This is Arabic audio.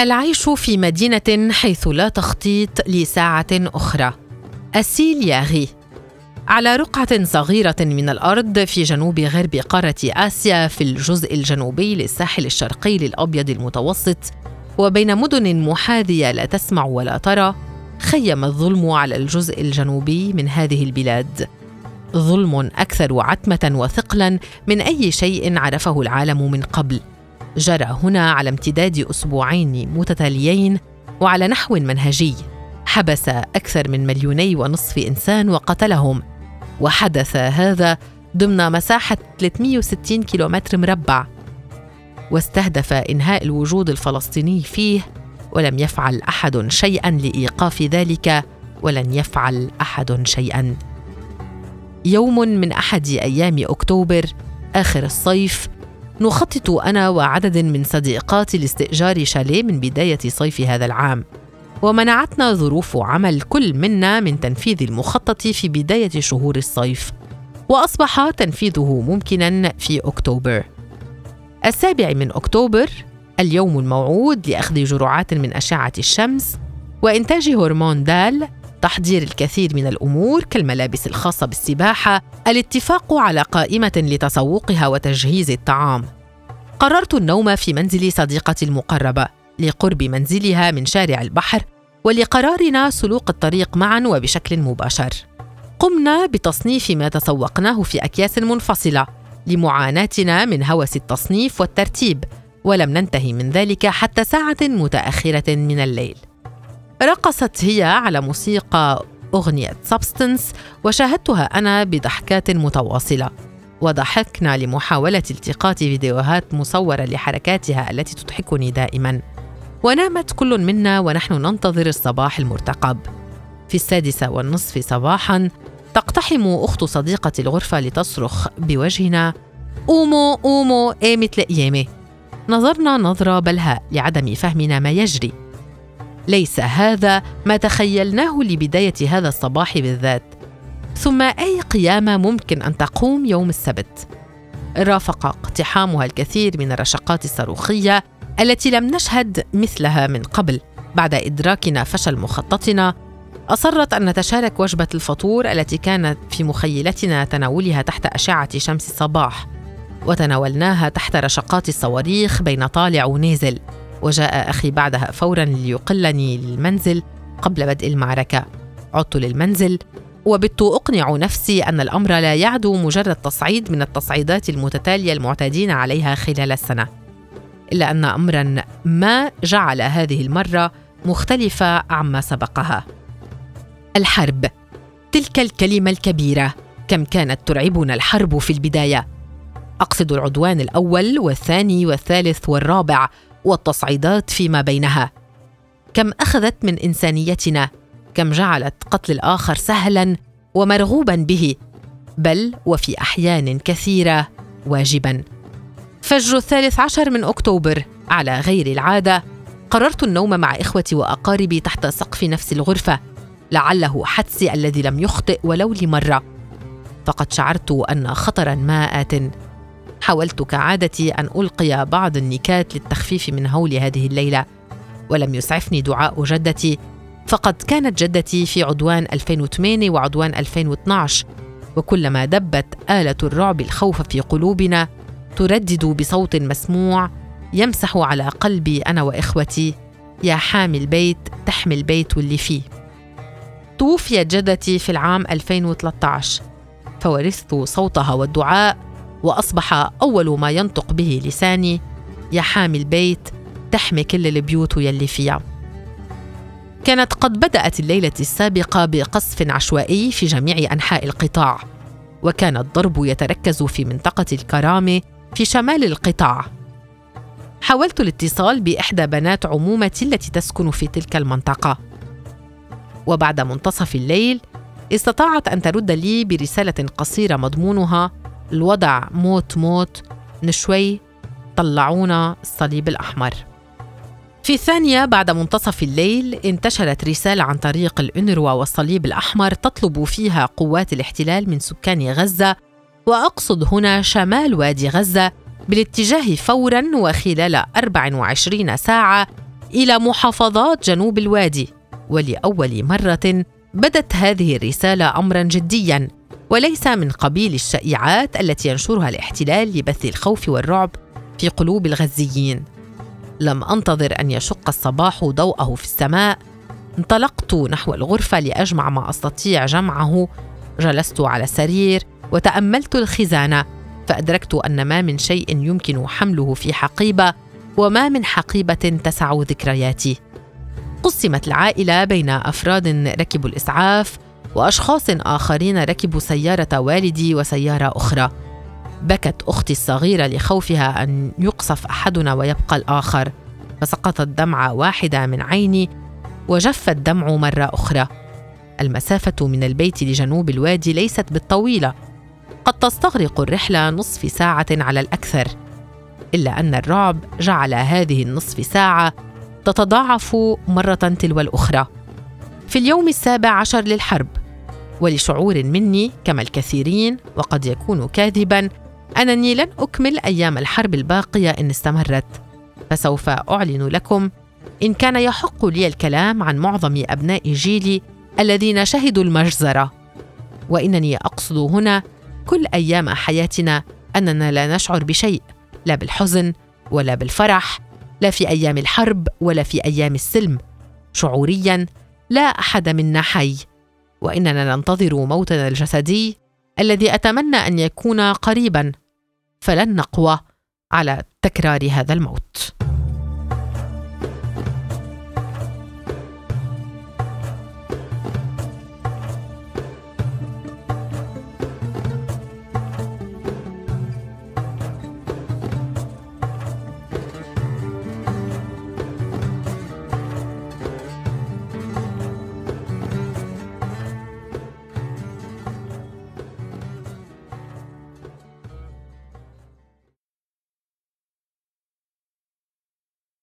العيش في مدينة حيث لا تخطيط لساعة أخرى. أسيل ياغي على رقعة صغيرة من الأرض في جنوب غرب قارة آسيا في الجزء الجنوبي للساحل الشرقي للأبيض المتوسط وبين مدن محاذية لا تسمع ولا ترى خيم الظلم على الجزء الجنوبي من هذه البلاد. ظلم أكثر عتمة وثقلا من أي شيء عرفه العالم من قبل. جرى هنا على امتداد أسبوعين متتاليين وعلى نحو منهجي. حبس أكثر من مليوني ونصف إنسان وقتلهم. وحدث هذا ضمن مساحة 360 كيلومتر مربع. واستهدف إنهاء الوجود الفلسطيني فيه ولم يفعل أحد شيئا لإيقاف ذلك ولن يفعل أحد شيئا. يوم من أحد أيام أكتوبر آخر الصيف نخطط أنا وعدد من صديقاتي لاستئجار شاليه من بداية صيف هذا العام. ومنعتنا ظروف عمل كل منا من تنفيذ المخطط في بداية شهور الصيف. وأصبح تنفيذه ممكنا في أكتوبر. السابع من أكتوبر اليوم الموعود لأخذ جرعات من أشعة الشمس وإنتاج هرمون دال تحضير الكثير من الأمور كالملابس الخاصة بالسباحة الاتفاق على قائمة لتسوقها وتجهيز الطعام. قررت النوم في منزل صديقتي المقربة لقرب منزلها من شارع البحر ولقرارنا سلوك الطريق معا وبشكل مباشر. قمنا بتصنيف ما تسوقناه في أكياس منفصلة لمعاناتنا من هوس التصنيف والترتيب ولم ننتهي من ذلك حتى ساعة متأخرة من الليل. رقصت هي على موسيقى أغنية سبستنس وشاهدتها أنا بضحكات متواصلة. وضحكنا لمحاولة التقاط فيديوهات مصورة لحركاتها التي تضحكني دائما. ونامت كل منا ونحن ننتظر الصباح المرتقب. في السادسة والنصف صباحا تقتحم أخت صديقة الغرفة لتصرخ بوجهنا قوموا قوموا إيه مثل قيامة نظرنا نظرة بلهاء لعدم فهمنا ما يجري. ليس هذا ما تخيلناه لبداية هذا الصباح بالذات. ثم أي قيامة ممكن أن تقوم يوم السبت؟ رافق اقتحامها الكثير من الرشقات الصاروخية التي لم نشهد مثلها من قبل. بعد ادراكنا فشل مخططنا أصرت أن نتشارك وجبة الفطور التي كانت في مخيلتنا تناولها تحت أشعة شمس الصباح وتناولناها تحت رشقات الصواريخ بين طالع ونازل. وجاء أخي بعدها فورا ليقلني للمنزل قبل بدء المعركة. عدت للمنزل وبت أقنع نفسي أن الأمر لا يعدو مجرد تصعيد من التصعيدات المتتالية المعتادين عليها خلال السنة. إلا أن أمرا ما جعل هذه المرة مختلفة عما سبقها. الحرب تلك الكلمة الكبيرة كم كانت ترعبنا الحرب في البداية. أقصد العدوان الأول والثاني والثالث والرابع والتصعيدات فيما بينها. كم أخذت من إنسانيتنا كم جعلت قتل الآخر سهلا ومرغوبا به بل وفي أحيان كثيرة واجبا. فجر الثالث عشر من أكتوبر على غير العادة قررت النوم مع إخوتي وأقاربي تحت سقف نفس الغرفة لعله حدسي الذي لم يخطئ ولو لمرة. فقد شعرت أن خطرا ما ات حاولت كعادتي أن ألقي بعض النكات للتخفيف من هول هذه الليلة ولم يسعفني دعاء جدتي. فقد كانت جدتي في عدوان 2008 وعدوان 2012 وكلما دبت آلة الرعب الخوف في قلوبنا تردد بصوت مسموع يمسح على قلبي أنا وإخوتي يا حامي البيت تحمي البيت واللي فيه. توفيت جدتي في العام 2013 فورثت صوتها والدعاء وأصبح أول ما ينطق به لساني يا حامي البيت تحمي كل البيوت يلي فيها. كانت قد بدأت الليلة السابقة بقصف عشوائي في جميع أنحاء القطاع وكان الضرب يتركز في منطقة الكرامة في شمال القطاع. حاولت الاتصال بإحدى بنات عمومتي التي تسكن في تلك المنطقة. وبعد منتصف الليل استطاعت أن ترد لي برسالة قصيرة مضمونها الوضع موت موت من شوي طلعونا الصليب الأحمر. في الثانية بعد منتصف الليل انتشرت رسالة عن طريق الأنروا والصليب الأحمر تطلب فيها قوات الاحتلال من سكان غزة وأقصد هنا شمال وادي غزة بالاتجاه فورا وخلال 24 ساعة إلى محافظات جنوب الوادي. ولأول مرة بدت هذه الرسالة امرا جديا. وليس من قبيل الشائعات التي ينشرها الاحتلال لبث الخوف والرعب في قلوب الغزيين. لم أنتظر أن يشق الصباح ضوءه في السماء. انطلقت نحو الغرفة لأجمع ما أستطيع جمعه. جلست على السرير وتأملت الخزانة فأدركت أن ما من شيء يمكن حمله في حقيبة وما من حقيبة تسع ذكرياتي. قسمت العائلة بين أفراد ركبوا الإسعاف وأشخاص آخرين ركبوا سيارة والدي وسيارة أخرى. بكت أختي الصغيرة لخوفها أن يقصف أحدنا ويبقى الآخر. فسقطت دمعه واحدة من عيني وجف الدمع مرة أخرى. المسافة من البيت لجنوب الوادي ليست بالطويلة. قد تستغرق الرحلة نصف ساعة على الأكثر. إلا أن الرعب جعل هذه النصف ساعة تتضاعف مرة تلو الأخرى. في اليوم السابع عشر للحرب ولشعور مني كما الكثيرين وقد يكون كاذبا أنني لن أكمل أيام الحرب الباقية إن استمرت. فسوف أعلن لكم إن كان يحق لي الكلام عن معظم أبناء جيلي الذين شهدوا المجزرة. وإنني أقصد هنا كل أيام حياتنا أننا لا نشعر بشيء لا بالحزن ولا بالفرح لا في أيام الحرب ولا في أيام السلم. شعوريا لا أحد منا حي. وإننا ننتظر موتنا الجسدي الذي أتمنى أن يكون قريبا. فلن نقوى على تكرار هذا الموت.